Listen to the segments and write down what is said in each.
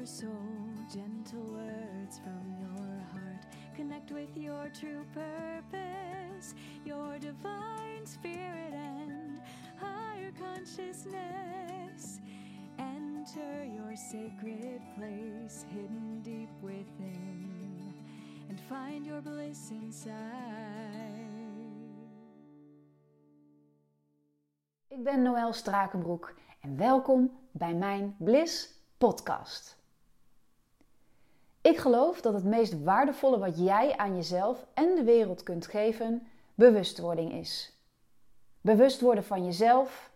your soul, gentle words from your heart. Connect with your true purpose, your divine spirit and higher consciousness. Enter your sacred place, hidden deep within, and find your bliss inside. Ik ben Noël Strakenbroek en welkom bij mijn Bliss podcast. Ik geloof dat het meest waardevolle wat jij aan jezelf en de wereld kunt geven, bewustwording is. Bewust worden van jezelf,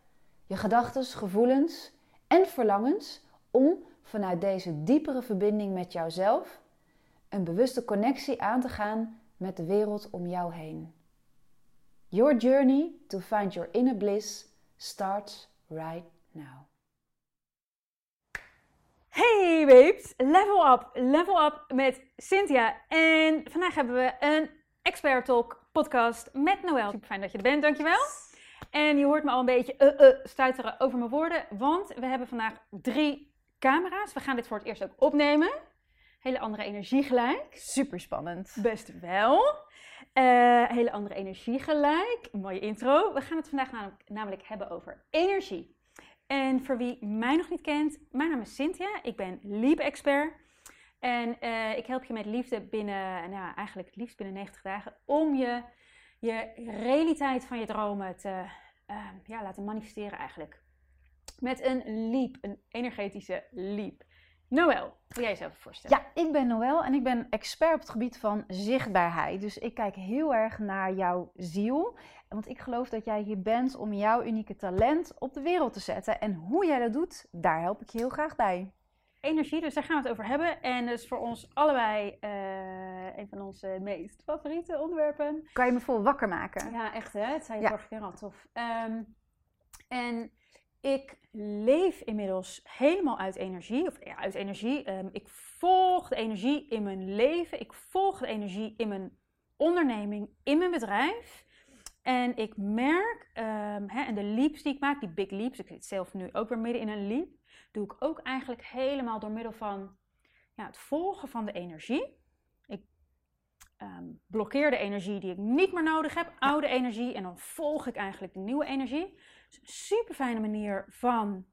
je gedachten, gevoelens en verlangens om vanuit deze diepere verbinding met jouzelf een bewuste connectie aan te gaan met de wereld om jou heen. Your journey to find your inner bliss starts right now. Hey babes, level up, level up met Cynthia. En vandaag hebben we een Expert Talk podcast met Noël. Super fijn dat je er bent, dankjewel. En je hoort me al een beetje uh, uh, stuiteren over mijn woorden, want we hebben vandaag drie camera's. We gaan dit voor het eerst ook opnemen. Hele andere energie gelijk. Super spannend. Best wel. Uh, hele andere energie gelijk. Mooie intro. We gaan het vandaag namelijk, namelijk hebben over energie. En voor wie mij nog niet kent, mijn naam is Cynthia. Ik ben Leap-expert. En uh, ik help je met liefde binnen, nou eigenlijk liefst binnen 90 dagen, om je, je realiteit van je dromen te uh, ja, laten manifesteren eigenlijk. Met een leap, een energetische leap. Noël, wil jij jezelf voorstellen? Ja, ik ben Noël en ik ben expert op het gebied van zichtbaarheid. Dus ik kijk heel erg naar jouw ziel. Want ik geloof dat jij hier bent om jouw unieke talent op de wereld te zetten. En hoe jij dat doet, daar help ik je heel graag bij. Energie, dus daar gaan we het over hebben. En dus voor ons allebei uh, een van onze meest favoriete onderwerpen. Kan je me vol wakker maken? Ja, echt hè. Het zei je ja. vorige keer al tof. Um, en ik leef inmiddels helemaal uit energie. Of ja, uit energie. Um, ik volg de energie in mijn leven. Ik volg de energie in mijn onderneming, in mijn bedrijf. En ik merk, um, hè, en de leaps die ik maak, die big leaps, ik zit zelf nu ook weer midden in een leap, doe ik ook eigenlijk helemaal door middel van ja, het volgen van de energie. Ik um, blokkeer de energie die ik niet meer nodig heb, oude energie, en dan volg ik eigenlijk de nieuwe energie. Dus een super fijne manier van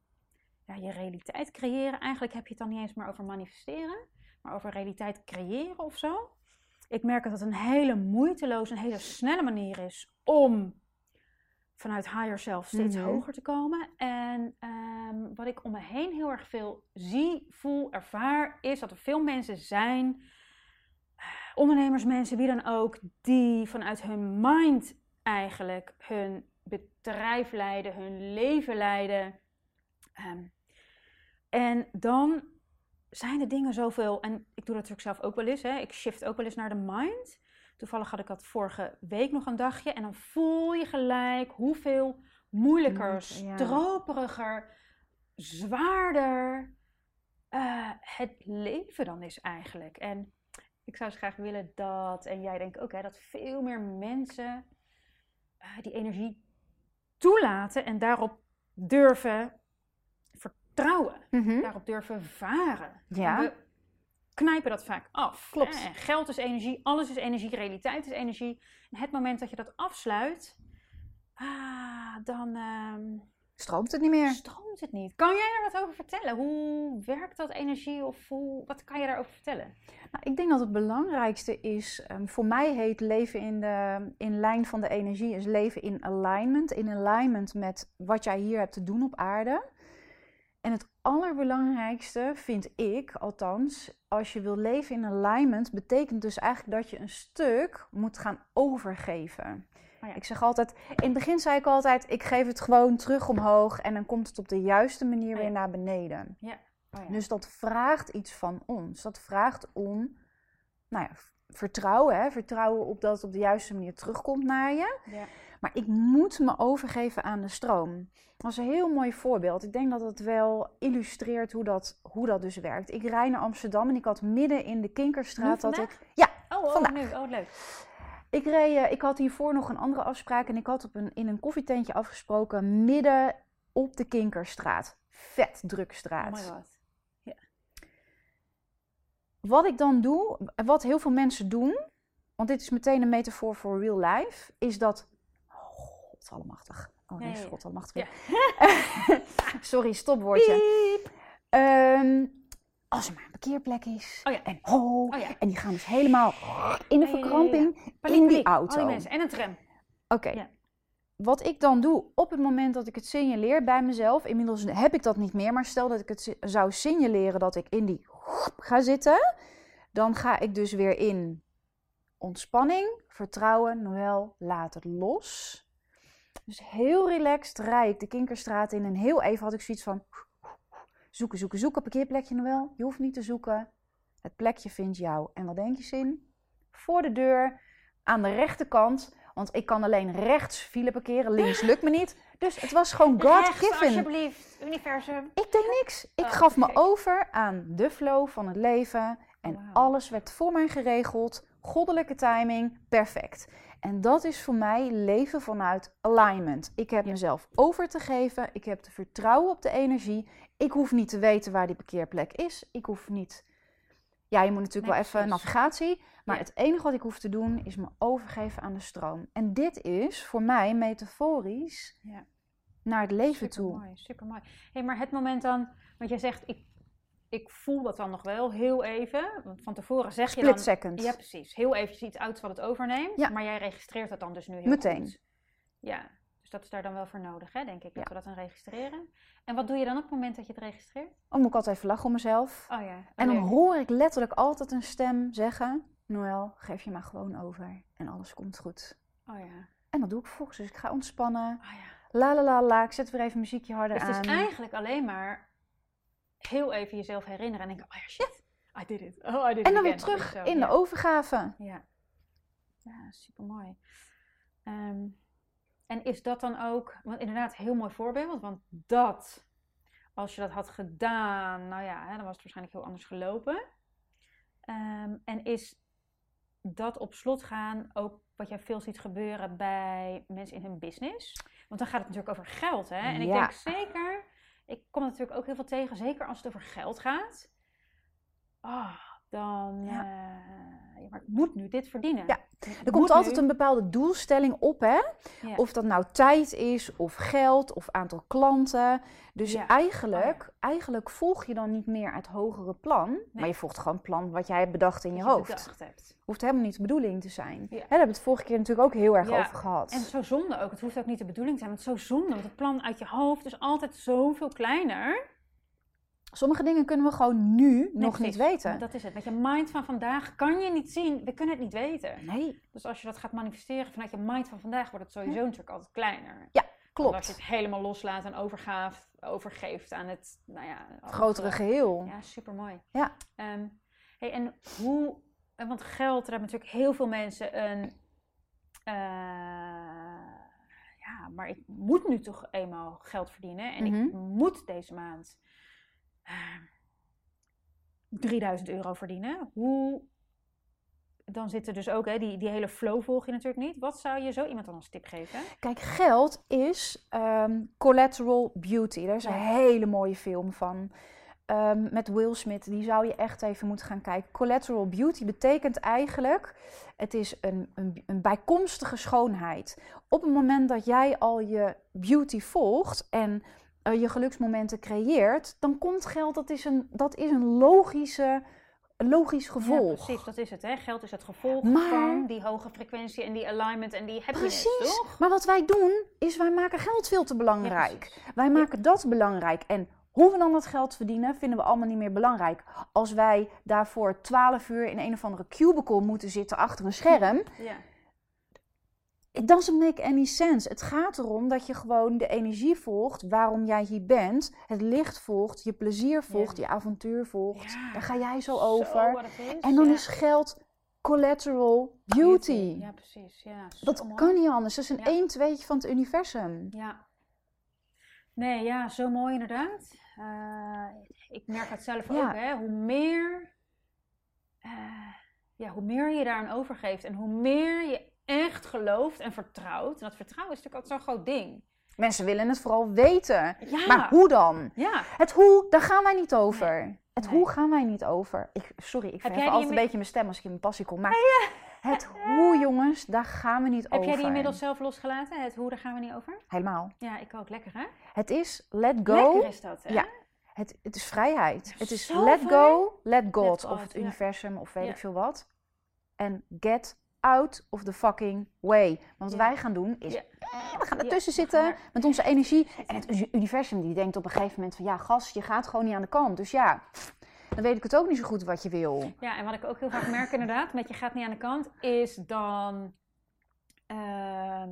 ja, je realiteit creëren. Eigenlijk heb je het dan niet eens meer over manifesteren, maar over realiteit creëren of zo. Ik merk dat het een hele moeiteloze, een hele snelle manier is om vanuit higher self steeds mm -hmm. hoger te komen. En um, wat ik om me heen heel erg veel zie, voel, ervaar, is dat er veel mensen zijn, ondernemers, mensen, wie dan ook, die vanuit hun mind eigenlijk hun bedrijf leiden, hun leven leiden. Um, en dan zijn de dingen zoveel, en ik doe dat natuurlijk zelf ook wel eens, hè, ik shift ook wel eens naar de mind. Toevallig had ik dat vorige week nog een dagje. En dan voel je gelijk hoeveel moeilijker, stroperiger, zwaarder uh, het leven dan is eigenlijk. En ik zou dus graag willen dat, en jij denkt ook, hè, dat veel meer mensen uh, die energie toelaten en daarop durven vertrouwen. Mm -hmm. Daarop durven varen. Ja. We knijpen dat vaak af. Klopt. Geld is energie, alles is energie, realiteit is energie. En het moment dat je dat afsluit, ah, dan... Um, stroomt het niet meer. Stroomt het niet. Kan jij daar wat over vertellen? Hoe werkt dat energie of hoe, wat kan je daarover vertellen? Nou, ik denk dat het belangrijkste is, um, voor mij heet leven in, de, in lijn van de energie, is leven in alignment. In alignment met wat jij hier hebt te doen op aarde. En het allerbelangrijkste vind ik, althans, als je wil leven in alignment, betekent dus eigenlijk dat je een stuk moet gaan overgeven. Oh ja. Ik zeg altijd, in het begin zei ik altijd, ik geef het gewoon terug omhoog en dan komt het op de juiste manier weer naar beneden. Ja. Oh ja. Dus dat vraagt iets van ons. Dat vraagt om, nou ja, vertrouwen, hè? vertrouwen op dat het op de juiste manier terugkomt naar je. Ja. Maar ik moet me overgeven aan de stroom. Dat is een heel mooi voorbeeld. Ik denk dat het wel illustreert hoe dat, hoe dat dus werkt. Ik rijd naar Amsterdam en ik had midden in de Kinkerstraat dat ik. Ja, oh, oh, vandaag. Nu. Oh, leuk. Ik, reed, ik had hiervoor nog een andere afspraak en ik had op een, in een koffietentje afgesproken midden op de Kinkerstraat. Vet druk straat. Oh my god. Yeah. wat ik dan doe, wat heel veel mensen doen, want dit is meteen een metafoor voor real life, is dat. God allemachtig. Oh nee, ja. God allemachtig. Ja. Sorry, stopwoordje. Ehm, als er maar een parkeerplek is. Oh ja. En ho. Oh ja. En die gaan dus helemaal in de verkramping in die auto. die. En een tram. Oké. Wat ik dan doe op het moment dat ik het signaleer bij mezelf, inmiddels heb ik dat niet meer, maar stel dat ik het zou signaleren dat ik in die ga zitten, dan ga ik dus weer in ontspanning, vertrouwen, Noël, laat het los. Dus heel relaxed rij ik de Kinkerstraat in en heel even had ik zoiets van zoeken, zoeken, zoeken, parkeerplekje Noël. Je hoeft niet te zoeken, het plekje vindt jou. En wat denk je zin? Voor de deur, aan de rechterkant, want ik kan alleen rechts file parkeren, links lukt me niet. Dus het was gewoon God Rechts, given. alsjeblieft. Universum. Ik deed niks. Ik Oh, gaf me over aan de flow van het leven. En alles werd voor mij geregeld. Goddelijke timing, perfect. En dat is voor mij leven vanuit alignment. Ik heb Ja. mezelf over te geven. Ik heb te vertrouwen op de energie. Ik hoef niet te weten waar die parkeerplek is. Ik hoef niet. Ja, je moet natuurlijk Nee, wel even navigatie. Maar Ja. het enige wat ik hoef te doen is me overgeven aan de stroom. En dit is voor mij metaforisch Ja. naar het leven toe. Super mooi, super mooi. Hey, maar het moment dan, want jij zegt, ik, ik voel dat dan nog wel heel even. Want van tevoren zeg je dan. second. Ja, precies. Heel eventjes iets uit wat het overneemt. Ja. Maar jij registreert dat dan dus nu heel Meteen. goed. Ja, dus dat is daar dan wel voor nodig, hè, denk ik, dat Ja. we dat dan registreren. En wat doe je dan op het moment dat je het registreert? Dan moet ik altijd even lachen om mezelf. Oh ja. En dan hoor ik letterlijk altijd een stem zeggen: Noël, geef je maar gewoon over en alles komt goed. Oh ja. En dat doe ik vervolgens. Dus ik ga ontspannen. Oh ja. La la la la. Ik zet weer even muziekje harder Dus het aan. is eigenlijk alleen maar heel even jezelf herinneren en denken, oh ja, shit, I did it. Oh, I did En dan weer again. Terug zo, in ja. de overgave. Ja, ja super mooi. en is dat dan ook, want inderdaad, heel mooi voorbeeld, want dat, als je dat had gedaan, nou ja, hè, dan was het waarschijnlijk heel anders gelopen. Ehm, en is dat op slot gaan ook wat jij veel ziet gebeuren bij mensen in hun business? Want dan gaat het natuurlijk over geld, hè? En ik Ja. denk zeker, ik kom natuurlijk ook heel veel tegen, zeker als het over geld gaat. Ah, dan, Ja. eh, maar ik moet nu dit verdienen. Ja, Er komt altijd nu- een bepaalde doelstelling op, hè? Ja. Of dat nou tijd is, of geld, of aantal klanten. Dus Ja. eigenlijk, eigenlijk volg je dan niet meer het hogere plan. Maar je volgt gewoon het plan wat jij hebt bedacht in je hoofd. hebt. Hoeft helemaal niet de bedoeling te zijn. Hè, daar hebben we het vorige keer natuurlijk ook heel erg over gehad. En zo zonde ook. Het hoeft ook niet de bedoeling te zijn, want het is zo zonde. Want het plan uit je hoofd is altijd zoveel kleiner. Sommige dingen kunnen we gewoon nu Nee, nog precies. niet weten. Dat is het. Met je mind van vandaag kan je niet zien. We kunnen het niet weten. Nee, Dus als je dat gaat manifesteren vanuit je mind van vandaag, wordt het sowieso natuurlijk altijd kleiner. Ja, Want als je klopt. het helemaal loslaat en overgaaf, overgeeft aan het, nou ja, Het grotere geheel. Ja, super mooi. Ja. hey, en hoe, eh, want geld, daar hebben natuurlijk heel veel mensen een, eh, ja, maar ik moet nu toch eenmaal geld verdienen en ik Mhm. moet deze maand 3000 euro verdienen. Hoe, dan zit er dus ook, hè, die, die hele flow volg je natuurlijk niet. Wat zou je zo iemand dan als tip geven? Kijk, geld is ehm, collateral beauty. Daar is een hele mooie film van. Ehm, met Will Smith. Die zou je echt even moeten gaan kijken. Collateral beauty betekent eigenlijk... Het is een, een, een bijkomstige schoonheid. Op het moment dat jij al je beauty volgt... en je geluksmomenten creëert... dan komt geld, dat is een, dat is een logische, logisch gevolg. Ja, precies, dat is het. Hè? Geld is het gevolg Maar- van die hoge frequentie en die alignment en die happiness, Precies. toch? Maar wat wij doen, is wij maken geld veel te belangrijk. wij maken dat belangrijk. En hoe we dan dat geld verdienen, vinden we allemaal niet meer belangrijk. Als wij daarvoor 12 uur in een of andere cubicle moeten zitten achter een scherm, Ja. It doesn't make any sense. Het gaat erom dat je gewoon de energie volgt waarom jij hier bent. Het licht volgt, je plezier volgt, je avontuur volgt. Ja. Daar ga jij zo over. en dan ja. is geld collateral beauty. Ja, precies. Ja, Dat mooi. kan niet anders. Dat is een Ja. 1 tweetje van het universum. Ja. Nee, ja, zo mooi inderdaad. Eh, ik merk het zelf ook, hè. Hoe meer, eh, ja, hoe meer je daaraan overgeeft en hoe meer je echt gelooft en vertrouwt. En dat vertrouwen is natuurlijk altijd zo'n groot ding. Mensen willen het vooral weten. Ja. Maar hoe dan? Ja. Het hoe, daar gaan wij niet over. Het Nee. hoe gaan wij niet over. Ik, sorry, ik die altijd een beetje mijn stem als ik in mijn passie kom. Maar het hoe, jongens, daar gaan we niet Heb over. jij die inmiddels zelf losgelaten? Het hoe, daar gaan we niet over? Helemaal. Ja, ik ook. Lekker hè? Het is let go. Lekker is dat hè? Ja. Het, het is vrijheid. Ja, Het is let go, let God. Let of het ja. universum, of weet ik veel wat. En get out of the fucking way. Want wat Ja. wij gaan doen is, Ja. eh, we gaan ertussen zitten met onze energie. En het universum die denkt op een gegeven moment van, ja gas, je gaat gewoon niet aan de kant. Dus ja, dan weet ik het ook niet zo goed wat je wil. Ja, en wat ik ook heel vaak merk inderdaad, met je gaat niet aan de kant, is dan ehm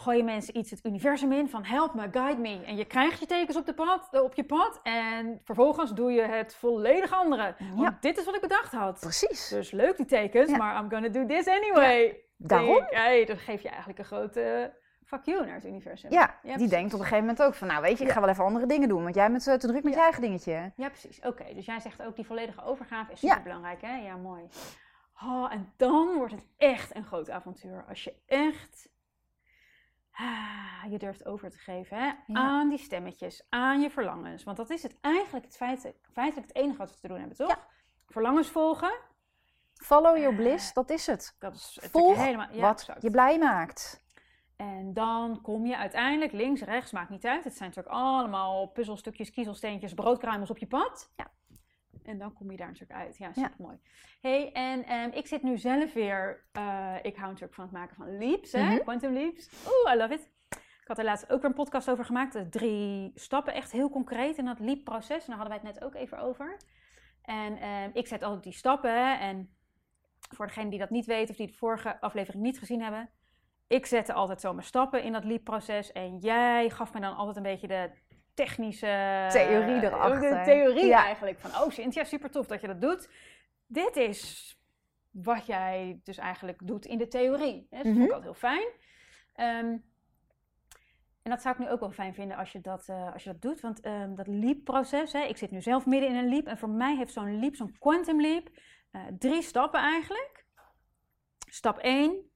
gooien mensen iets het universum in van help me, guide me. En je krijgt je tekens op, de pad, eh, op je pad en vervolgens doe je het volledig andere. Want Ja. dit is wat ik bedacht had. Precies. Dus leuk die tekens, Ja. maar I'm gonna do this anyway. Daarom. Denk, hey, dan geef je eigenlijk een grote fuck you naar het universum. Ja, die precies. denkt op een gegeven moment ook van, nou weet je, ik Ja. ga wel even andere dingen doen. Want jij bent te druk met Ja. je eigen dingetje. Ja, precies. Oké, dus jij zegt ook die volledige overgave is Ja. super belangrijk, hè? Ja, mooi. Oh, en dan wordt het echt een groot avontuur. Als je echt je durft over te geven hè? aan die stemmetjes, aan je verlangens. Want dat is het eigenlijk het feit, feitelijk het enige wat we te doen hebben, toch? Verlangens volgen, Follow your bliss, dat is het. dat is het Volg helemaal ja, wat exact. je blij maakt. En dan kom je uiteindelijk links, rechts, maakt niet uit. Het zijn natuurlijk allemaal puzzelstukjes, kiezelsteentjes, broodkruimels op je pad. Ja. En dan kom je daar natuurlijk uit. Ja, super mooi. hey, en ehm, ik zit nu zelf weer, eh, ik hou natuurlijk van het maken van leaps, hè? Mhm. quantum leaps. Oeh, I love it. Ik had er laatst ook weer een podcast over gemaakt. De drie stappen, echt heel concreet in dat leap-proces. En daar hadden wij het net ook even over. En ehm, ik zet altijd die stappen. En voor degene die dat niet weet of die de vorige aflevering niet gezien hebben. Ik zette altijd zo mijn stappen in dat leap-proces. En jij gaf me dan altijd een beetje de technische... Theorie erachter. De theorie Ja. eigenlijk. Van, oh Cynthia, super tof dat je dat doet. Dit is wat jij dus eigenlijk doet in de theorie. Dus dat vond ik Mhm. altijd heel fijn. Ehm, en dat zou ik nu ook wel fijn vinden als je dat, eh, als je dat doet. Want ehm, dat leap-proces, ik zit nu zelf midden in een leap. En voor mij heeft zo'n leap, zo'n quantum leap, eh, drie stappen eigenlijk. Stap 1,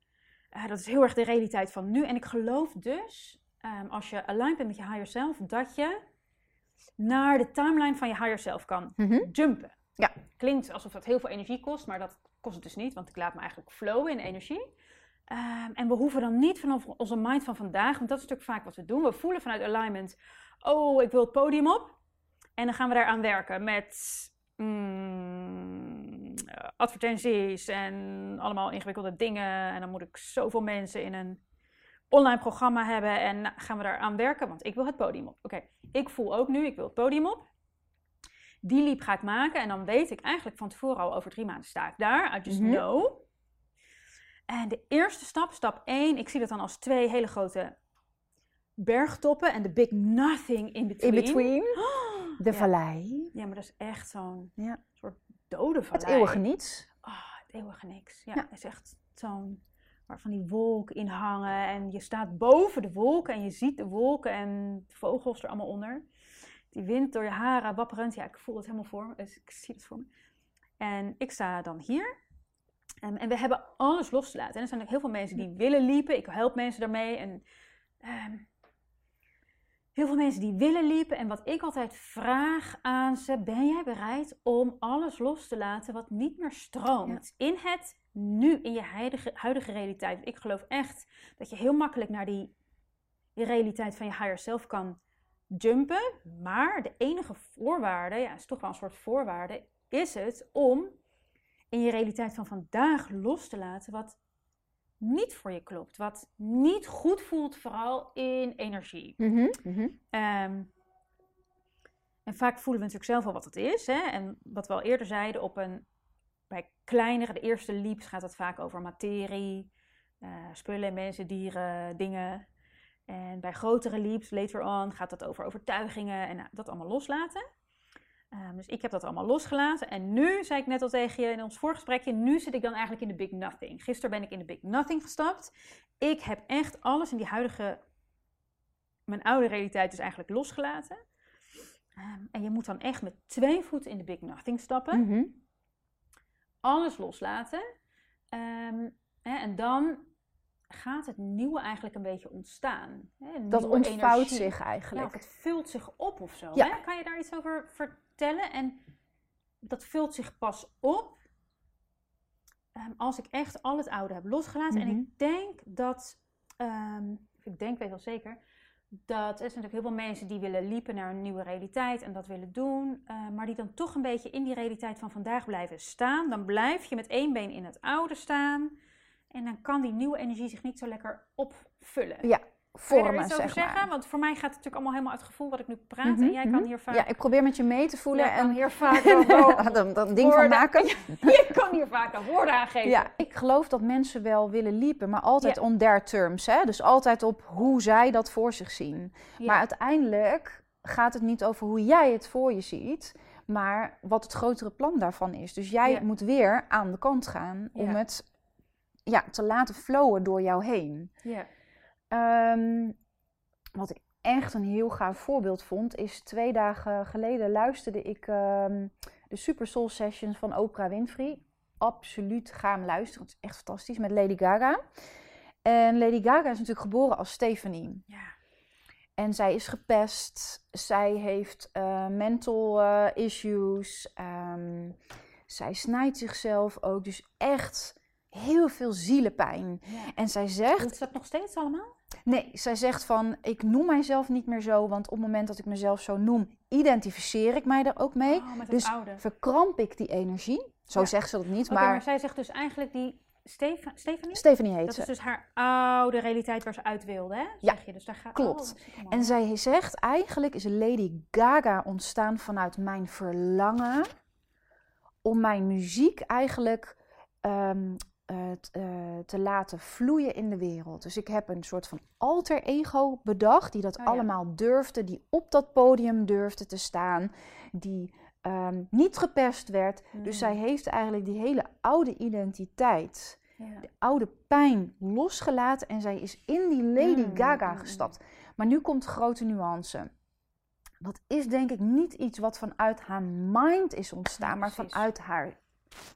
dat is heel erg de realiteit van nu. En ik geloof dus, ehm, als je aligned bent met je higher self, dat je naar de timeline van je higher self kan Mhm. jumpen. Ja. Klinkt alsof dat heel veel energie kost, maar dat kost het dus niet, want ik laat me eigenlijk flowen in energie. Ehm, en we hoeven dan niet vanaf onze mind van vandaag, want dat is natuurlijk vaak wat we doen. We voelen vanuit alignment, oh, ik wil het podium op. En dan gaan we daaraan werken met mm, eh, advertenties en allemaal ingewikkelde dingen. En dan moet ik zoveel mensen in een online programma hebben en gaan we daaraan werken, want ik wil het podium op. Oké, ik voel ook nu, ik wil het podium op. Die leap ga ik maken en dan weet ik eigenlijk van tevoren al over drie maanden sta ik daar. I just Mhm. know. En de eerste stap, stap 1, ik zie dat dan als twee hele grote bergtoppen en de big nothing in between. In between. Oh, De ja. vallei. Ja, maar dat is echt zo'n Ja. soort dode Het vallei. eeuwige niets. Ah, het eeuwige niks. Ja, Ja. het is echt zo'n... Waar van die wolken in hangen. En je staat boven de wolken en je ziet de wolken en de vogels er allemaal onder. Die wind door je haren wapperend. Ja, ik voel het helemaal voor me. Dus ik zie het voor me. En ik sta dan hier. En, en we hebben alles los te laten. En er zijn ook heel veel mensen die willen liepen. Ik help mensen daarmee. En ehm, heel veel mensen die willen liepen. En wat ik altijd vraag aan ze: ben jij bereid om alles los te laten wat niet meer stroomt? In het nu, in je huidige, huidige realiteit. Ik geloof echt dat je heel makkelijk naar die, die realiteit van je higher self kan jumpen. Maar de enige voorwaarde, ja, is toch wel een soort voorwaarde, is het om in je realiteit van vandaag los te laten wat niet voor je klopt. Wat niet goed voelt, vooral in energie. Mhm, mhm. Ehm, en vaak voelen we natuurlijk zelf al wat het is. Hè? En wat we al eerder zeiden, op een, bij kleinere, de eerste leaps gaat het vaak over materie, eh, spullen, mensen, dieren, dingen. En bij grotere leaps, later on, gaat het over overtuigingen en nou, dat allemaal loslaten. Ehm, dus ik heb dat allemaal losgelaten. En nu, zei ik net al tegen je in ons voorgesprekje, nu zit ik dan eigenlijk in de big nothing. Gisteren ben ik in de big nothing gestapt. Ik heb echt alles in die huidige, mijn oude realiteit dus eigenlijk losgelaten. Ehm, en je moet dan echt met twee voeten in de big nothing stappen. Mhm. Alles loslaten. Ehm, hè, en dan gaat het nieuwe eigenlijk een beetje ontstaan. Hè, Dat ontvouwt energie. zich Ja, eigenlijk. of het vult zich op of zo. Ja. Hè? Kan je daar iets over vertellen? En dat vult zich pas op ehm, als ik echt al het oude heb losgelaten. En Mhm. ik denk dat, ehm, ik denk, weet wel zeker, dat er zijn natuurlijk heel veel mensen die willen liepen naar een nieuwe realiteit en dat willen doen, eh, maar die dan toch een beetje in die realiteit van vandaag blijven staan. Dan blijf je met één been in het oude staan en dan kan die nieuwe energie zich niet zo lekker opvullen. Ja, vormen, iets over zeg zeggen? Want voor mij gaat het natuurlijk allemaal helemaal uit het gevoel wat ik nu praat. Mhm, en jij kan mhm. hier vaak, Ja, ik probeer met je mee te voelen Jij kan en hier vaak dan, dan ding van maken. je kan hier vaak wel woorden aan geven. Ja, ik geloof dat mensen wel willen liepen, maar altijd Ja. on their terms. Hè? Dus altijd op hoe zij dat voor zich zien. Ja. Maar uiteindelijk gaat het niet over hoe jij het voor je ziet, maar wat het grotere plan daarvan is. Dus jij Ja. moet weer aan de kant gaan om het ja, te laten flowen door jou heen. Ja. Ehm, wat ik echt een heel gaaf voorbeeld vond, is twee dagen geleden luisterde ik ehm, de Super Soul Sessions van Oprah Winfrey. Absoluut ga hem luisteren, het is echt fantastisch, met Lady Gaga. En Lady Gaga is natuurlijk geboren als Stephanie. Ja. En zij is gepest, zij heeft eh, mental eh, issues, ehm, zij snijdt zichzelf ook, dus echt heel veel zielenpijn. Ja. En zij zegt, Doet ze dat nog steeds allemaal? Nee, zij zegt van ik noem mijzelf niet meer zo, want op het moment dat ik mezelf zo noem, identificeer ik mij er ook mee. Oh, dus oude. verkramp ik die energie. Zo Ja. zegt ze dat niet, maar... maar zij zegt dus eigenlijk die Stefa- Stephanie? Stephanie heet dat ze. is dus haar oude realiteit waar ze uit wilde, hè? Ja, Zeg je. Dus daar gaat... klopt. Oh, is En zij zegt eigenlijk is Lady Gaga ontstaan vanuit mijn verlangen om mijn muziek eigenlijk ehm, eh, t- eh, te laten vloeien in de wereld. Dus ik heb een soort van alter ego bedacht die dat Oh ja. allemaal durfde, die op dat podium durfde te staan, die ehm, niet gepest werd. Dus Mhm. zij heeft eigenlijk die hele oude identiteit, Ja. de oude pijn losgelaten en zij is in die Lady Mm, Gaga mm, gestapt. Maar nu komt de grote nuance. Dat is denk ik niet iets wat vanuit haar mind is ontstaan, Ja, maar vanuit haar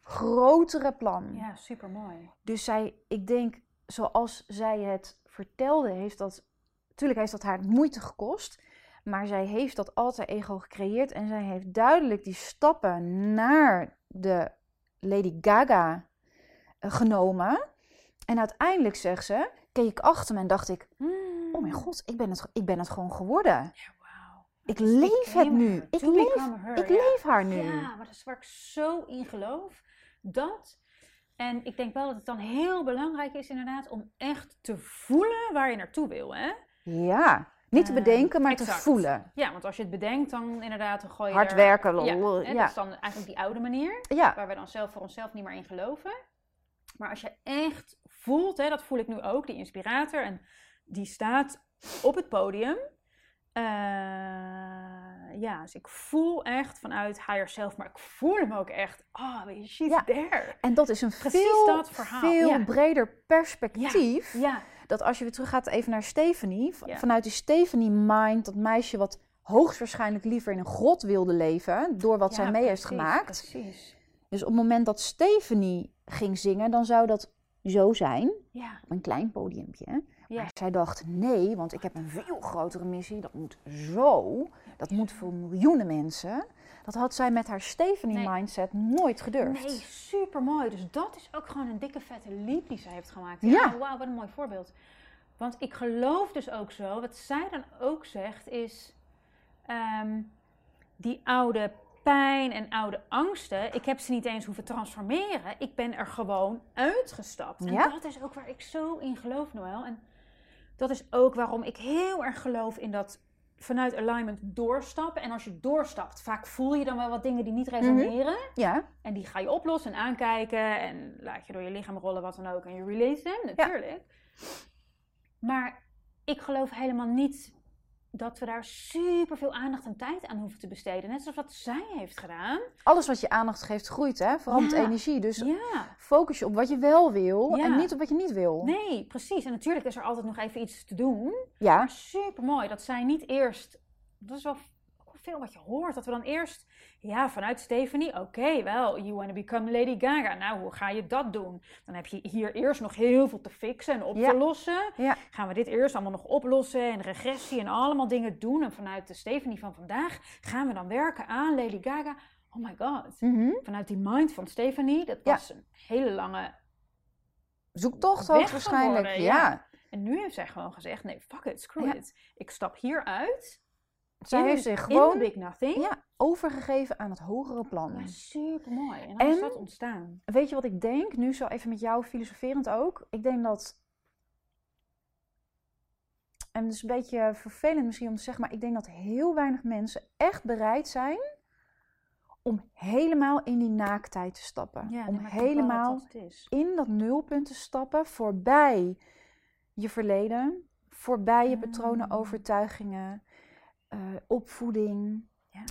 grotere plan. ja, super mooi. Dus zij, ik denk, zoals zij het vertelde, heeft dat, natuurlijk heeft dat haar moeite gekost, maar zij heeft dat alter ego gecreëerd en zij heeft duidelijk die stappen naar de Lady Gaga eh, genomen. En uiteindelijk, zegt ze, keek ik achter me en dacht ik, oh mijn god, ik ben het, ik ben het gewoon geworden. Ja. Ik leef het nu. Ik leef, her, ik ja. leef haar nu. Ja, maar dat is waar ik zo in geloof. Dat. En ik denk wel dat het dan heel belangrijk is inderdaad om echt te voelen waar je naartoe wil. Hè? Ja, niet te Eh, bedenken, maar exact. te voelen. Ja, want als je het bedenkt, dan inderdaad dan gooi je Hard er- werken, lol. Ja, dat is dan eigenlijk die oude manier. ja. Waar we dan zelf voor onszelf niet meer in geloven. Maar als je echt voelt, hè, dat voel ik nu ook, die inspirator. En die staat op het podium. Eh, ja, dus ik voel echt vanuit higher self, maar ik voel hem ook echt. Ah, oh, she's Ja. there. En dat is een Precies veel, dat verhaal, veel ja. breder perspectief. Ja, Dat als je weer terug gaat even naar Stephanie, vanuit die Stephanie-mind, dat meisje wat hoogstwaarschijnlijk liever in een grot wilde leven, door wat zij mee heeft gemaakt. Precies. Dus op het moment dat Stephanie ging zingen, dan zou dat zo zijn, Ja, op een klein podiumpje. Ja. Maar zij dacht, nee, want ik heb een veel grotere missie, dat moet zo, dat moet voor miljoenen mensen. Dat had zij met haar Stephanie-mindset nooit gedurfd. Nee, super mooi. Dus dat is ook gewoon een dikke vette leap die zij heeft gemaakt. Ja. Wauw, wat een mooi voorbeeld. Want ik geloof dus ook zo, wat zij dan ook zegt, is ehm, die oude pijn en oude angsten. Ik heb ze niet eens hoeven transformeren. Ik ben er gewoon uitgestapt. En Ja. dat is ook waar ik zo in geloof, Noël. En dat is ook waarom ik heel erg geloof in dat vanuit alignment doorstappen. En als je doorstapt, vaak voel je dan wel wat dingen die niet resoneren. Ja, En die ga je oplossen en aankijken en laat je door je lichaam rollen, wat dan ook. En je release hem, natuurlijk. Maar ik geloof helemaal niet dat we daar super veel aandacht en tijd aan hoeven te besteden. Net zoals wat zij heeft gedaan. alles wat je aandacht geeft groeit, hè? Ja. energie. Dus Ja, focus je op wat je wel wil Ja. en niet op wat je niet wil. nee, precies. En natuurlijk is er altijd nog even iets te doen. Ja, Maar super mooi dat zij niet eerst. Dat is wel veel wat je hoort. Dat we dan eerst. Ja, vanuit Stephanie. Oké, wel. You want to become Lady Gaga. Nou, hoe ga je dat doen? Dan heb je hier eerst nog heel veel te fixen en op Ja. te lossen. Ja. Gaan we dit eerst allemaal nog oplossen en regressie en allemaal dingen doen. En vanuit de Stephanie van vandaag gaan we dan werken aan Lady Gaga. oh my god. Mhm. Vanuit die mind van Stephanie, dat Ja. was een hele lange... Zoektocht Weg ook waarschijnlijk. geworden, ja. ja. En nu heeft zij gewoon gezegd, nee, fuck it, screw Ja. it. Ik stap hieruit. Zij in- heeft zich gewoon the big nothing. ja, overgegeven aan het hogere plan. Ja, super mooi. En dan is dat ontstaan. Weet je wat ik denk? Nu zo even met jou filosoferend ook. Ik denk dat. En het is een beetje vervelend misschien om te zeggen, maar ik denk dat heel weinig mensen echt bereid zijn om helemaal in die naaktheid te stappen. Ja, om helemaal in dat nulpunt te stappen, voorbij je verleden, voorbij je patronen, Mm. overtuigingen, eh, opvoeding. Ja.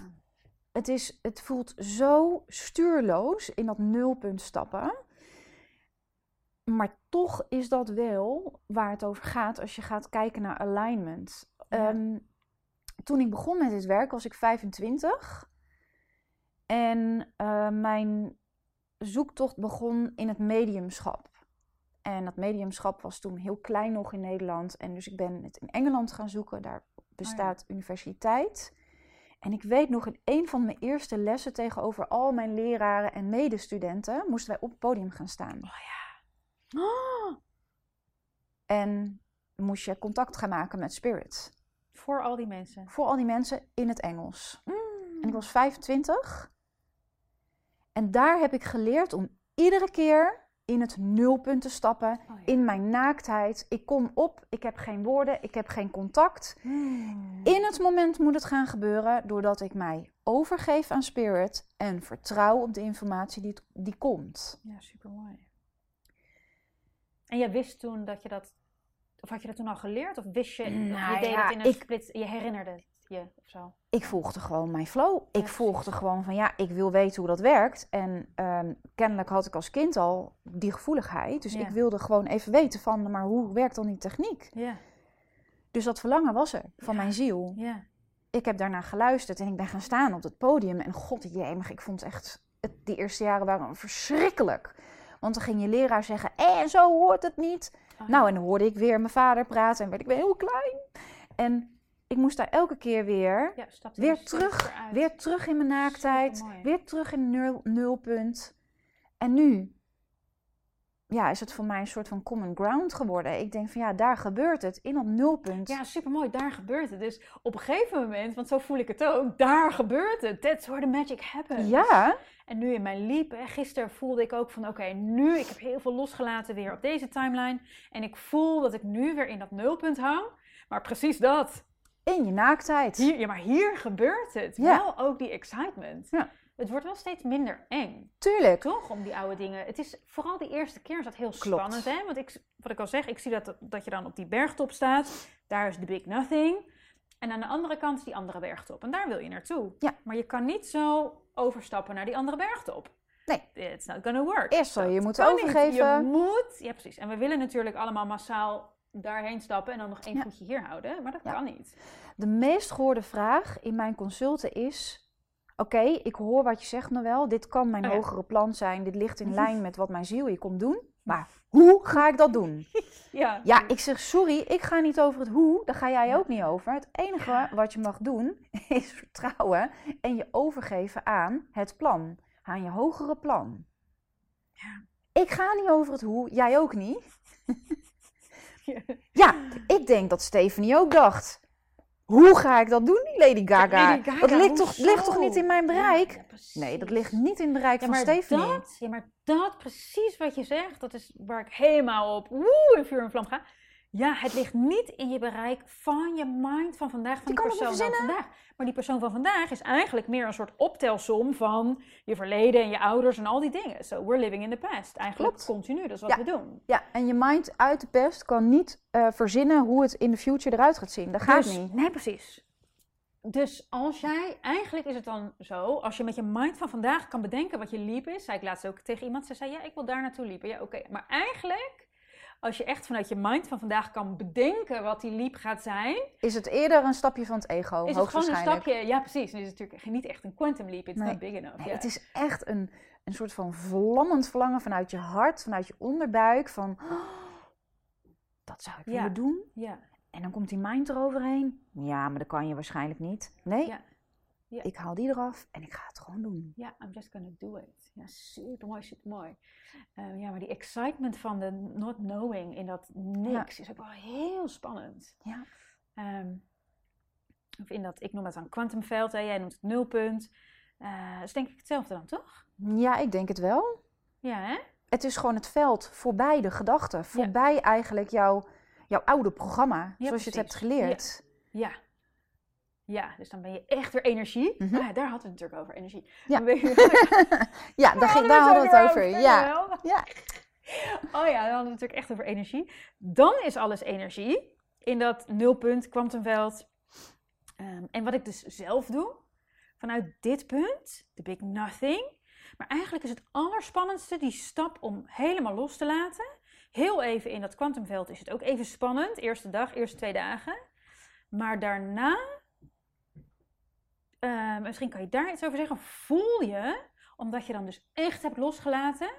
Het, is, het voelt zo stuurloos in dat nulpunt stappen. Maar toch is dat wel waar het over gaat als je gaat kijken naar alignment. Ja. Ehm, toen ik begon met dit werk was ik 25. En eh, mijn zoektocht begon in het mediumschap. En dat mediumschap was toen heel klein nog in Nederland. En dus ik ben het in Engeland gaan zoeken. Daar bestaat universiteit. En ik weet nog in een van mijn eerste lessen tegenover al mijn leraren en medestudenten moesten wij op het podium gaan staan. Oh ja. En moest je contact gaan maken met spirit. Voor al die mensen. Voor al die mensen in het Engels. Mm. En ik was 25. En daar heb ik geleerd om iedere keer in het nulpunt te stappen. Oh ja. In mijn naaktheid. Ik kom op, ik heb geen woorden, ik heb geen contact. Mm. In het moment moet het gaan gebeuren doordat ik mij overgeef aan spirit en vertrouw op de informatie die, die komt. Ja, super mooi. En jij wist toen dat je dat. Of had je dat toen al geleerd? Of wist je. Nou je deed ja, het in een ik- split. Je herinnerde het je of zo. Ik volgde gewoon mijn flow. Ik volgde gewoon van ja, ik wil weten hoe dat werkt. En ehm, kennelijk had ik als kind al die gevoeligheid. Dus Ja. ik wilde gewoon even weten van, maar hoe werkt dan die techniek? Ja. Dus dat verlangen was er van mijn ziel. Ja. Ik heb daarna geluisterd en ik ben gaan staan op het podium. En god jemig, ik vond het echt... Het, die eerste jaren waren verschrikkelijk. Want dan ging je leraar zeggen, en zo hoort het niet. Oh, Nou, en dan hoorde ik weer mijn vader praten en werd ik weer heel klein. En ik moest daar elke keer weer, ja, weer terug, weer terug in mijn naaktheid. Weer terug in nul, nulpunt. En nu ja, is het voor mij een soort van common ground geworden. Ik denk van ja, daar gebeurt het, in dat nulpunt. Ja, supermooi. Daar gebeurt het. Dus op een gegeven moment, want zo voel ik het ook, daar gebeurt het. That's where the magic happens. ja, En nu in mijn liep, hè, gisteren voelde ik ook van oké, nu, ik heb heel veel losgelaten weer op deze timeline. En ik voel dat ik nu weer in dat nulpunt hang. Maar precies dat. In je naaktheid. Hier, ja, maar hier gebeurt het. Ja. Wel ook die excitement. Ja. Het wordt wel steeds minder eng. Tuurlijk. Toch? Om die oude dingen. Het is vooral die eerste keer is dat heel Klopt. spannend. Hè? Want ik, wat ik al zeg, ik zie dat, dat je dan op die bergtop staat. Daar is de big nothing. En aan de andere kant is die andere bergtop. En daar wil je naartoe. Ja. Maar je kan niet zo overstappen naar die andere bergtop. Nee. It's not gonna work. Eerst zal je moeten kan niet. overgeven. Je moet, ja precies. En we willen natuurlijk allemaal massaal daarheen stappen en dan nog één Ja. voetje hier houden. Maar dat Ja. kan niet. De meest gehoorde vraag in mijn consulten is... Oké, ik hoor wat je zegt, Noël. Dit kan mijn Oh ja. hogere plan zijn. Dit ligt in lijn met wat mijn ziel hier komt doen. Maar hoe ga ik dat doen? Ja. Ja, ik zeg sorry, ik ga niet over het hoe. Daar ga jij ook niet over. Het enige wat je mag doen is vertrouwen en je overgeven aan het plan. Aan je hogere plan. Ja. Ik ga niet over het hoe, jij ook niet. Ja, ik denk dat Stephanie ook dacht. Hoe ga ik dat doen, die Lady Gaga? Lady Gaga, dat ligt toch, ligt toch niet in mijn bereik? Ja, ja, precies. nee, dat ligt niet in het bereik Ja, van Stephanie. dat, ja, maar dat precies wat je zegt, dat is waar ik helemaal op woe, in vuur en vlam ga. Ja, het ligt niet in je bereik van je mind van vandaag, van Je die persoon van vandaag. Maar die persoon van vandaag is eigenlijk meer een soort optelsom van je verleden en je ouders en al die dingen. So we're living in the past. Eigenlijk Klopt. continu, dat is wat Ja. we doen. Ja, en je mind uit de pest kan niet eh, verzinnen hoe het in de future eruit gaat zien. Dat gaat Dus- niet. Nee, precies. Dus als jij, eigenlijk is het dan zo, als je met je mind van vandaag kan bedenken wat je liep is, zei ik laatst ook tegen iemand, ze zei ja, ik wil daar naartoe liepen. Ja, oké. Maar eigenlijk, als je echt vanuit je mind van vandaag kan bedenken wat die liep gaat zijn, Is het eerder een stapje van het ego, is het gewoon een stapje, ja precies, het is natuurlijk niet echt een quantum leap, it's Nee. not big enough. Nee, ja. Het is echt een, een soort van vlammend verlangen vanuit je hart, vanuit je onderbuik. Van, "Oh, dat zou ik Ja. willen doen. ja. En dan komt die mind eroverheen. Ja, maar dat kan je waarschijnlijk niet. Nee, Ja. Ik haal die eraf en ik ga het gewoon doen. Ja, I'm just gonna do it. Ja, super mooi, super mooi. Eh, ja, maar die excitement van de not knowing in dat niks is ook wel heel spannend. Ja. Ehm, of in dat, ik noem het dan kwantumveld, jij noemt het nulpunt. Eh is denk ik hetzelfde dan, toch? Ja, ik denk het wel. Ja, hè? Het is gewoon het veld voorbij de gedachten. Voorbij eigenlijk jouw, jouw oude programma, Ja, zoals je het hebt geleerd. Ja. Ja, dus dan ben je echt weer energie. Ah, daar hadden we het natuurlijk over, energie. Ja. Dan je- Ja, daar, ging, daar hadden we het over. Ja. Ja. Oh ja, dan hadden we het natuurlijk echt over energie. Dan is alles energie in dat nulpunt, kwantumveld. Ehm, en wat ik dus zelf doe, vanuit dit punt, de big nothing. Maar eigenlijk is het allerspannendste die stap om helemaal los te laten. Heel even in dat kwantumveld is het ook even spannend. Eerste dag, eerste twee dagen. Maar daarna, eh, misschien kan je daar iets over zeggen. Voel je, omdat je dan dus echt hebt losgelaten,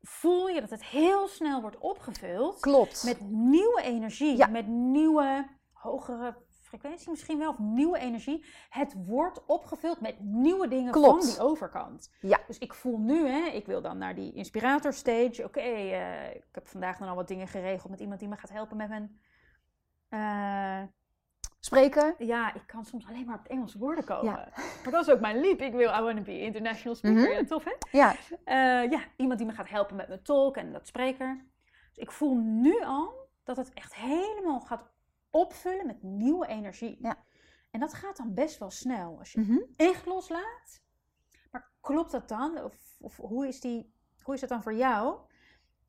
voel je dat het heel snel wordt opgevuld Klopt. met nieuwe energie, Ja. met nieuwe, hogere frequentie misschien wel, of nieuwe energie. Het wordt opgevuld met nieuwe dingen Klopt. van die overkant. Ja. Dus ik voel nu, hè, ik wil dan naar die inspirator stage. Oké, eh, ik heb vandaag dan al wat dingen geregeld met iemand die me gaat helpen met mijn... eh, Spreken. ja, ik kan soms alleen maar op het Engels woorden komen. Ja. Maar dat is ook mijn liep. Ik wil, I want to be international speaker. Mhm. Ja, tof hè? Ja. Eh, ja, iemand die me gaat helpen met mijn tolk en dat spreker. Dus ik voel nu al dat het echt helemaal gaat opvullen met nieuwe energie. Ja. En dat gaat dan best wel snel als je Mhm. echt loslaat. Maar klopt dat dan? Of, of hoe, is die, hoe is dat dan voor jou?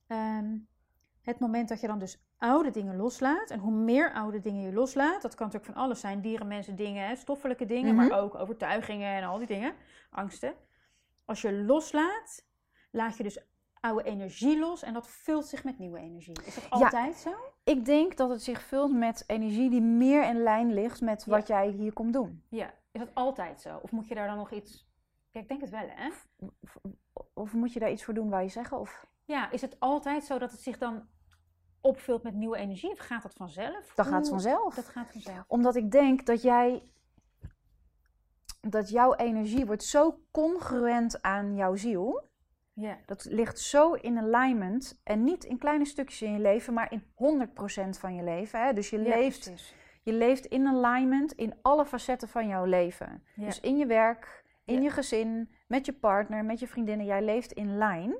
Ehm, het moment dat je dan dus oude dingen loslaat. En hoe meer oude dingen je loslaat, dat kan natuurlijk van alles zijn. Dieren, mensen, dingen, stoffelijke dingen, Mhm. maar ook overtuigingen en al die dingen. Angsten. Als je loslaat, laat je dus oude energie los en dat vult zich met nieuwe energie. Is dat altijd zo? Ik denk dat het zich vult met energie die meer in lijn ligt met wat jij hier komt doen. Ja. Is dat altijd zo? Of moet je daar dan nog iets... Ja, ik denk het wel, hè? Of, of moet je daar iets voor doen, waar je zeggen? Of Ja, is het altijd zo dat het zich dan opvult met nieuwe energie? Of gaat dat vanzelf? dat gaat vanzelf. Dat gaat vanzelf. Omdat ik denk dat jij. Dat jouw energie wordt zo congruent aan jouw ziel. Ja. Dat ligt zo in alignment. En niet in kleine stukjes in je leven, maar in 100% van je leven. Hè? Dus je, Ja, leeft, precies. je leeft in alignment in alle facetten van jouw leven. Ja. Dus in je werk, in je gezin, met je partner, met je vriendinnen. Jij leeft in lijn.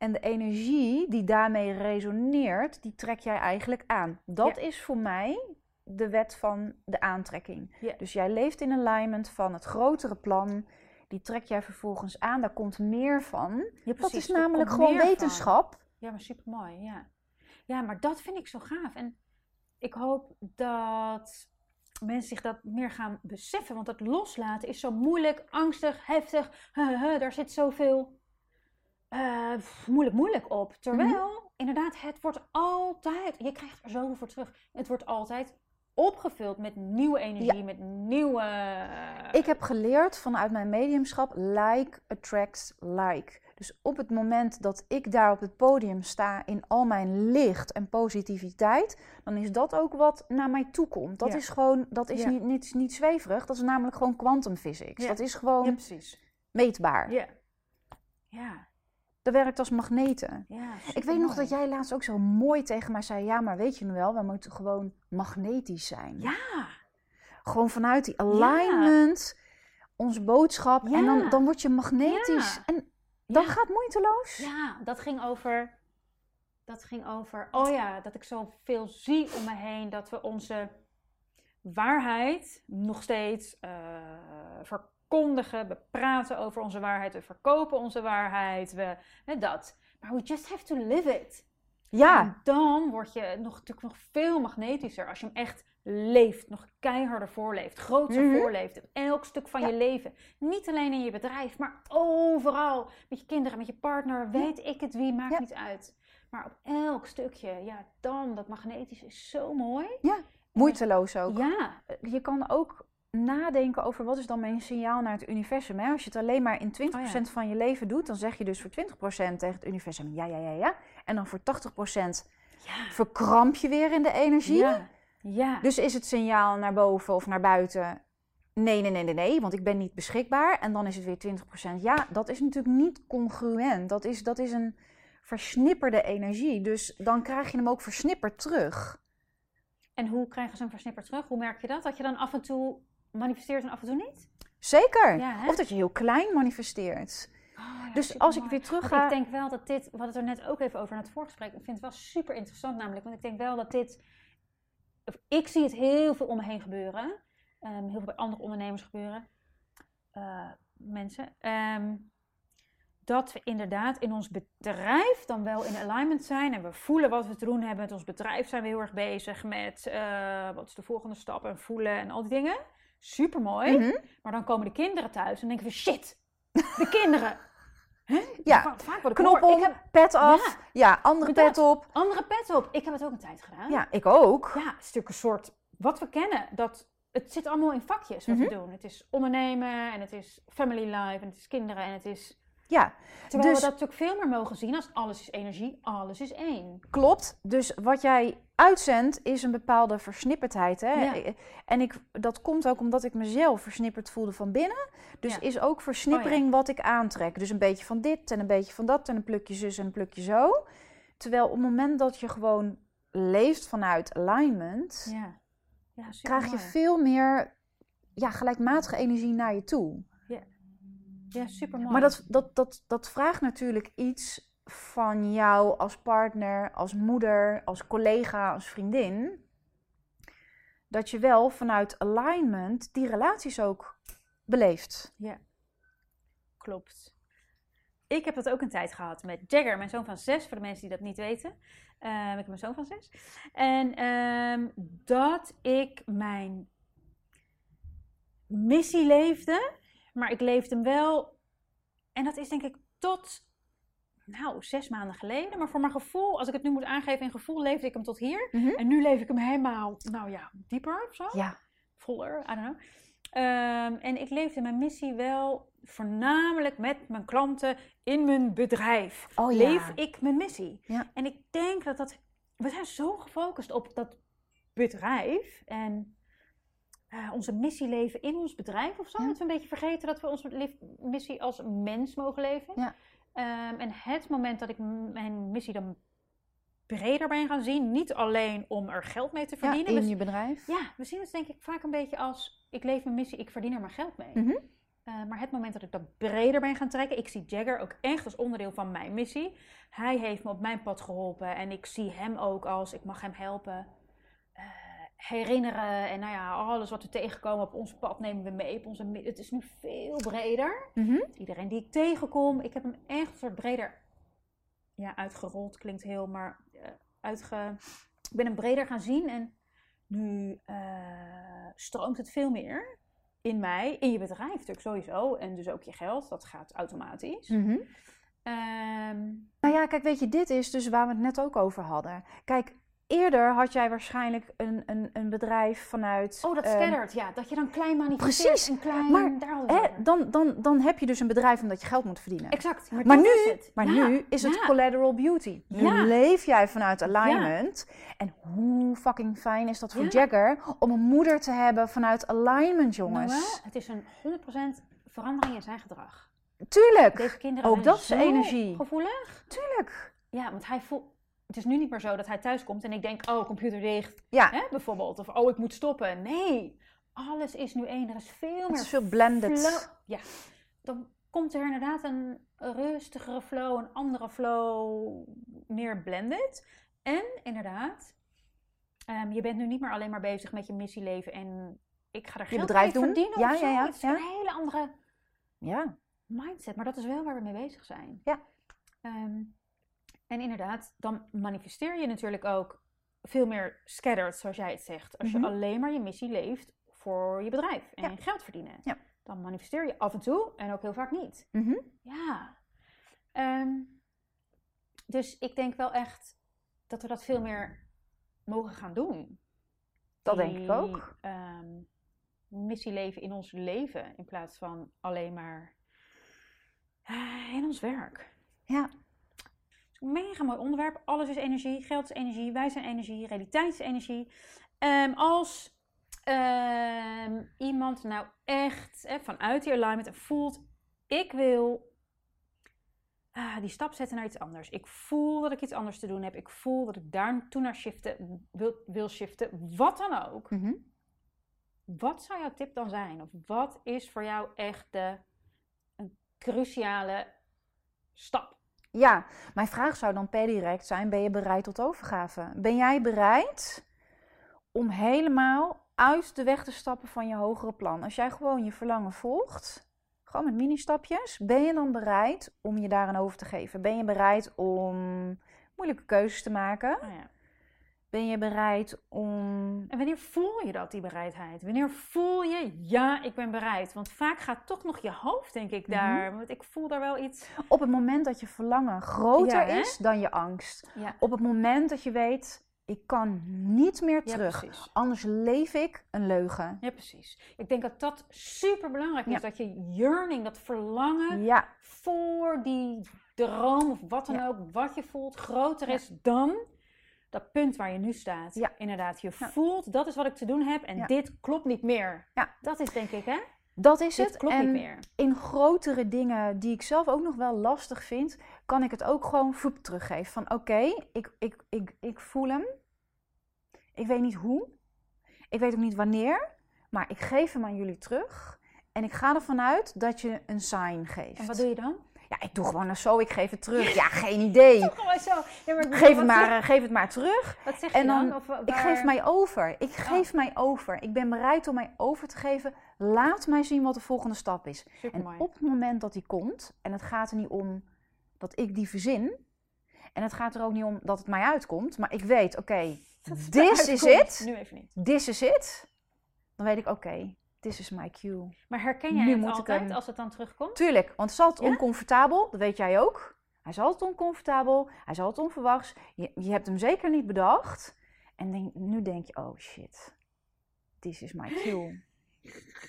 En de energie die daarmee resoneert, die trek jij eigenlijk aan. Dat Ja. is voor mij de wet van de aantrekking. Ja. Dus jij leeft in alignment van het grotere plan. Die trek jij vervolgens aan. Daar komt meer van. Ja, Dat is namelijk gewoon van. wetenschap. Ja, maar super mooi. Ja. ja, maar dat vind ik zo gaaf. En ik hoop dat mensen zich dat meer gaan beseffen. Want dat loslaten is zo moeilijk, angstig, heftig. Huh, huh, daar zit zoveel eh, moeilijk, moeilijk op. Terwijl, inderdaad, het wordt altijd... Je krijgt er zoveel voor terug. Het wordt altijd opgevuld met nieuwe energie, met nieuwe... Ik heb geleerd vanuit mijn mediumschap, like attracts like. Dus op het moment dat ik daar op het podium sta in al mijn licht en positiviteit, dan is dat ook wat naar mij toe komt. Dat Ja. is gewoon, dat is Ja. niet, niet, niet zweverig, dat is namelijk gewoon quantum physics. Dat is gewoon meetbaar. Ja. Ja. Dat werkt als magneten. ja Ik weet nog dat jij laatst ook zo mooi tegen mij zei, ja, maar weet je nu wel, we moeten gewoon magnetisch zijn. Ja. Gewoon vanuit die alignment, onze boodschap. En Ja. dan, dan word je magnetisch. En Ja. gaat moeiteloos. Ja, dat ging over. Dat ging over. Oh ja, dat ik zoveel zie om me heen. Dat we onze waarheid nog steeds eh, verkondigen. We praten over onze waarheid. We verkopen onze waarheid. We, hè, dat. Maar we just have to live it. Ja, En dan word je nog, natuurlijk nog veel magnetischer als je hem echt leeft, nog keiharder voorleeft, groter Mhm. voorleeft. In elk stuk van Ja. je leven. Niet alleen in je bedrijf, maar overal. Met je kinderen, met je partner, weet ik het wie, maakt Ja. niet uit. Maar op elk stukje, ja, dan, dat magnetische is zo mooi. moeiteloos ook. Ja, Je kan ook nadenken over wat is dan mijn signaal naar het universum. Hè? Als je het alleen maar in 20% Oh van je leven doet, dan zeg je dus voor 20% tegen het universum ja, ja, ja, ja. En dan voor 80% ja, verkramp je weer in de energie. ja, ja. Dus is het signaal naar boven of naar buiten nee, nee, nee, nee, nee, want ik ben niet beschikbaar. En dan is het weer 20%. Ja, dat is natuurlijk niet congruent. Dat is, dat is een versnipperde energie. Dus dan krijg je hem ook versnipperd terug. En hoe krijgen ze een versnipper terug? Hoe merk je dat? Dat je dan af en toe manifesteert en af en toe niet? Zeker. Ja, of dat je heel klein manifesteert. Oh, ja, dus als ik weer terug Want ga... ik denk wel dat dit, we hadden het er net ook even over in het voorgesprek, ik vind het wel super interessant namelijk, want ik denk wel dat dit, of ik zie het heel veel om me heen gebeuren, Ehm, heel veel bij andere ondernemers gebeuren, eh, mensen, Ehm, dat we inderdaad in ons bedrijf dan wel in alignment zijn en we voelen wat we te doen hebben met ons bedrijf, zijn we heel erg bezig met eh, wat is de volgende stap en voelen en al die dingen. Super mooi. Mhm. Maar dan komen de kinderen thuis en denken we, shit, de kinderen. Hè? Ja, Va- Vaak wat ik Knop om, ik heb pet af. Ja, andere pet op. andere pet op. Ik heb het ook een tijd gedaan. Ja, ik ook. Ja, het is natuurlijk een soort, wat we kennen, dat het zit allemaal in vakjes wat Mhm. we doen. Het is ondernemen en het is family life en het is kinderen en het is... Ja, Terwijl Dus- we dat natuurlijk veel meer mogen zien als alles is energie, alles is één. klopt. Dus wat jij uitzendt is een bepaalde versnipperdheid. Hè? Ja. En ik, dat komt ook omdat ik mezelf versnipperd voelde van binnen. Dus Ja. is ook versnippering wat ik aantrek. Dus een beetje van dit en een beetje van dat en een plukje zus en een plukje zo. Terwijl op het moment dat je gewoon leeft vanuit alignment, Ja, ja super krijg je veel meer ja, gelijkmatige energie naar je toe. Ja, super mooi. Maar dat, dat, dat, dat vraagt natuurlijk iets van jou als partner, als moeder, als collega, als vriendin. Dat je wel vanuit alignment die relaties ook beleeft. Klopt. Ik heb dat ook een tijd gehad met Jagger, mijn zoon van zes, voor de mensen die dat niet weten. Ehm, ik heb een zoon van zes. En ehm, dat ik mijn missie leefde, maar ik leefde hem wel. En dat is denk ik tot, nou, zes maanden geleden. Maar voor mijn gevoel, als ik het nu moet aangeven in gevoel, leefde ik hem tot hier. Mhm. En nu leef ik hem helemaal, nou ja, dieper of zo Ja, voller, I don't know. Ehm, en ik leefde mijn missie wel voornamelijk met mijn klanten in mijn bedrijf. Oh ja. Leef ik mijn missie. Ja. En ik denk dat dat... We zijn zo gefocust op dat bedrijf en eh, onze missie leven in ons bedrijf of zo. Ja. Dat we een beetje vergeten dat we onze missie als mens mogen leven. Ja. Ehm, en het moment dat ik mijn missie dan breder ben gaan zien, niet alleen om er geld mee te ja verdienen. in je bedrijf. ja, we zien het denk ik vaak een beetje als ik leef mijn missie, ik verdien er maar geld mee. Mhm. Eh, maar het moment dat ik dat breder ben gaan trekken, ik zie Jagger ook echt als onderdeel van mijn missie. Hij heeft me op mijn pad geholpen en ik zie hem ook als ik mag hem helpen. Herinneren en nou ja, alles wat we tegenkomen op ons pad nemen we mee. Op onze, het is nu veel breder. Mhm. Iedereen die ik tegenkom, ik heb hem echt een soort breder ja, uitgerold, klinkt heel, maar eh, uitge... ik ben hem breder gaan zien en nu eh, stroomt het veel meer in mij, in je bedrijf natuurlijk sowieso en dus ook je geld, dat gaat automatisch. Ehm, Nou ja, kijk, weet je, dit is dus waar we het net ook over hadden. Kijk, eerder had jij waarschijnlijk een, een, een bedrijf vanuit... oh, dat scattert, ja, dat je dan klein manifesteert precies, en klein, maar, Hè, dan, dan, dan heb je dus een bedrijf omdat je geld moet verdienen. Exact, maar, nu- is het. Maar Ja, nu is het collateral beauty. Nu Ja. leef jij vanuit alignment. En hoe fucking fijn is dat voor Ja. Jagger om een moeder te hebben vanuit alignment, jongens. Noël, het is een 100% verandering in zijn gedrag. Tuurlijk, Deze kinderen Ook zijn dat is energie. gevoelig. tuurlijk. Ja, want hij voelt... Het is nu niet meer zo dat hij thuis komt en ik denk, oh, computer dicht, Ja, hè, bijvoorbeeld. Of, oh, ik moet stoppen. Nee, alles is nu één. Er is veel het meer is veel blended. Ja, dan komt er inderdaad een rustigere flow, een andere flow, meer blended. En inderdaad, ehm, je bent nu niet meer alleen maar bezig met je missieleven en ik ga er geld bedrijf mee doen. verdienen Ja, of zo. ja, ja, Het is ja. een hele andere Ja, mindset, maar dat is wel waar we mee bezig zijn. Ja. Ehm, en inderdaad, dan manifesteer je natuurlijk ook veel meer scattered, zoals jij het zegt. Als Mhm. je alleen maar je missie leeft voor je bedrijf en Ja. geld verdienen. Ja. Dan manifesteer je af en toe en ook heel vaak niet. Mhm. Ja. Ehm, dus ik denk wel echt dat we dat veel meer mogen gaan doen. dat denk ik ook. ehm, missie leven in ons leven in plaats van alleen maar eh, in ons werk. Ja, Een mega mooi onderwerp. Alles is energie, geld is energie, wij zijn energie, realiteit is energie. Ehm, als ehm, iemand nou echt vanuit die alignment en voelt, ik wil ah, die stap zetten naar iets anders. Ik voel dat ik iets anders te doen heb. Ik voel dat ik daar toe naar shiften, wil, wil shiften, wat dan ook. Mhm. Wat zou jouw tip dan zijn? Of wat is voor jou echt de een cruciale stap? Ja, mijn vraag zou dan per direct zijn: ben je bereid tot overgave? Ben jij bereid om helemaal uit de weg te stappen van je hogere plan? Als jij gewoon je verlangen volgt, gewoon met mini-stapjes, ben je dan bereid om je daaraan over te geven? Ben je bereid om moeilijke keuzes te maken? Nou ja. Ben je bereid om. En wanneer voel je dat, die bereidheid? Wanneer voel je, ja, ik ben bereid? Want vaak gaat toch nog je hoofd, denk ik, Mhm. daar. Want ik voel daar wel iets. Op het moment dat je verlangen groter Ja, is dan je angst. Ja, Op het moment dat je weet, ik kan niet meer terug. Anders leef ik een leugen. Ja, precies. Ik denk dat dat super belangrijk is. Ja. Dat je yearning, dat verlangen Ja, voor die droom of wat dan ook, wat je voelt, groter is dan dat punt waar je nu staat. Ja. Inderdaad, je Ja. voelt, dat is wat ik te doen heb en Ja. dit klopt niet meer. Ja. Dat is denk ik, hè? dat is Dit het. klopt en niet meer. in grotere dingen die ik zelf ook nog wel lastig vind, kan ik het ook gewoon voep teruggeven. Van oké, ik, ik, ik, ik voel hem. Ik weet niet hoe. Ik weet ook niet wanneer. Maar ik geef hem aan jullie terug. En ik ga ervan uit dat je een sign geeft. En wat doe je dan? Ja, ik doe gewoon zo, ik geef het terug. Ja, geen idee. Gewoon zo. Ja, maar Geef het maar, zeg- eh, geef het maar terug. Wat zeg En je dan? dan- Of, wa- Ik geef mij over. Ik geef mij over. Ik ben bereid om mij over te geven. Laat mij zien wat de volgende stap is. En op het moment dat die komt, en het gaat er niet om dat ik die verzin, en het gaat er ook niet om dat het mij uitkomt, maar ik weet, oké, het this is it, Nu even niet. this is it, dan weet ik, oké, this is my cue. Maar herken jij Nu het altijd hem- als het dan terugkomt? Tuurlijk, want het is altijd Ja? oncomfortabel, dat weet jij ook. Hij is altijd oncomfortabel, hij is altijd onverwachts. Je, je hebt hem zeker niet bedacht. En denk, nu denk je, oh shit, this is my cue.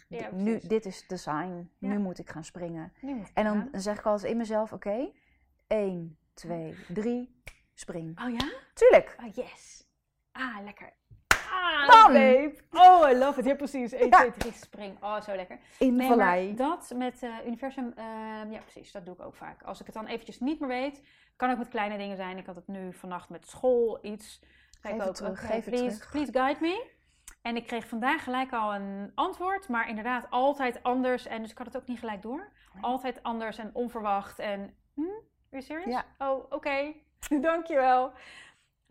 Ja, nu, dit is de sign, Ja. nu moet ik gaan springen. Nu moet ik En dan, gaan. dan zeg ik altijd in mezelf, oké, 1, 2, 3, spring. Oh ja? Tuurlijk. Oh yes. Ah, lekker. Oh, I love it. Ja, precies. 1, Ja. 2, 3, spring. Oh, zo lekker. In de vallei. dat met eh, universum, ehm, ja precies, dat doe ik ook vaak. Als ik het dan eventjes niet meer weet, kan ook met kleine dingen zijn. Ik had het nu vannacht met school iets. Geef ik het ook, terug, oké, geef het please, terug. please guide me. En ik kreeg vandaag gelijk al een antwoord, maar inderdaad altijd anders. En dus ik had het ook niet gelijk door. Altijd anders en onverwacht. En, hm, are you serious? Ja. Oh, oké. Dankjewel.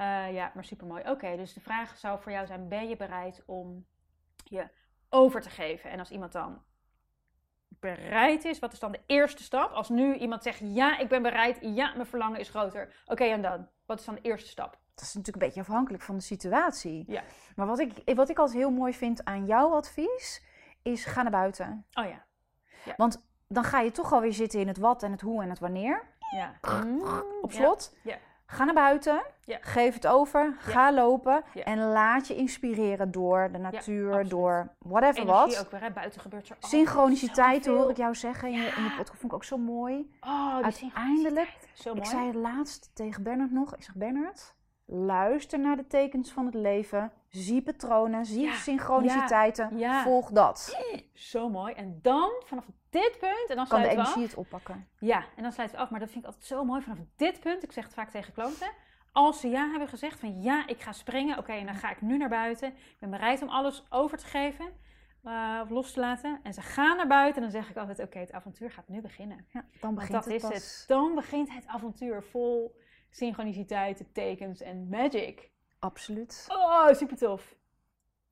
Eh ja, maar super mooi. Oké, dus de vraag zou voor jou zijn: ben je bereid om je over te geven? En als iemand dan bereid is, wat is dan de eerste stap? Als nu iemand zegt: ja, ik ben bereid, ja, mijn verlangen is groter. Oké, en dan? Wat is dan de eerste stap? Dat is natuurlijk een beetje afhankelijk van de situatie. Ja. Maar wat ik, wat ik altijd heel mooi vind aan jouw advies, is ga naar buiten. Oh ja. Want dan ga je toch alweer zitten in het wat en het hoe en het wanneer. Ja. Op Ja. slot. Ja. Ga naar buiten. Ja. Geef het over. Ga lopen. Ja. En laat je inspireren door de natuur, door whatever Energie wat. ook weer, hè? buiten gebeurt er Synchroniciteit hoor ik jou zeggen in je, in je Ja. podcast. Vond ik ook zo mooi. Oh, Uiteindelijk. Zo Ik mooi. zei het laatst tegen Bernard nog. Ik zeg, Bernard, luister naar de tekens van het leven. Zie patronen, zie Ja, synchroniciteiten. ja. Volg dat. Zo mooi. En dan, vanaf dit punt, en dan Kan de energie het oppakken. Ja, en dan sluiten we af. Maar dat vind ik altijd zo mooi. Vanaf dit punt, ik zeg het vaak tegen klanten. Als ze ja hebben gezegd van ja, ik ga springen. Oké, en dan ga ik nu naar buiten. Ik ben bereid om alles over te geven. eh, of los te laten. En ze gaan naar buiten. En dan zeg ik altijd, oké, het avontuur gaat nu beginnen. Ja, dan begint dat het is pas. het. Dan begint het avontuur vol synchroniciteit, tekens en magic. Absoluut. Oh, super tof.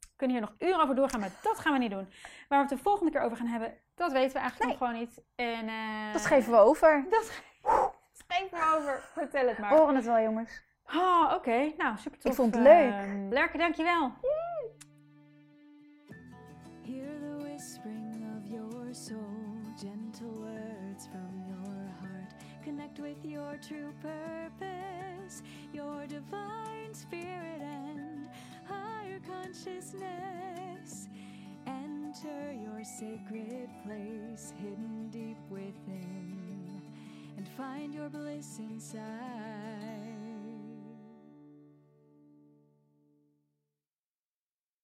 We kunnen hier nog uren over doorgaan, maar dat gaan we niet doen. Waar we het de volgende keer over gaan hebben, dat weten we eigenlijk nog gewoon niet. En, eh, Dat geven we over. Dat geef me over. Vertel het maar. Horen het wel, jongens. Oh, oké. Nou, super tof. Ik vond het leuk. Lerke, dankjewel. Hear the whispering of your soul, gentle words from your heart. Connect with your true purpose, your divine spirit and higher consciousness. Enter your sacred place hidden deep within and find your bliss inside.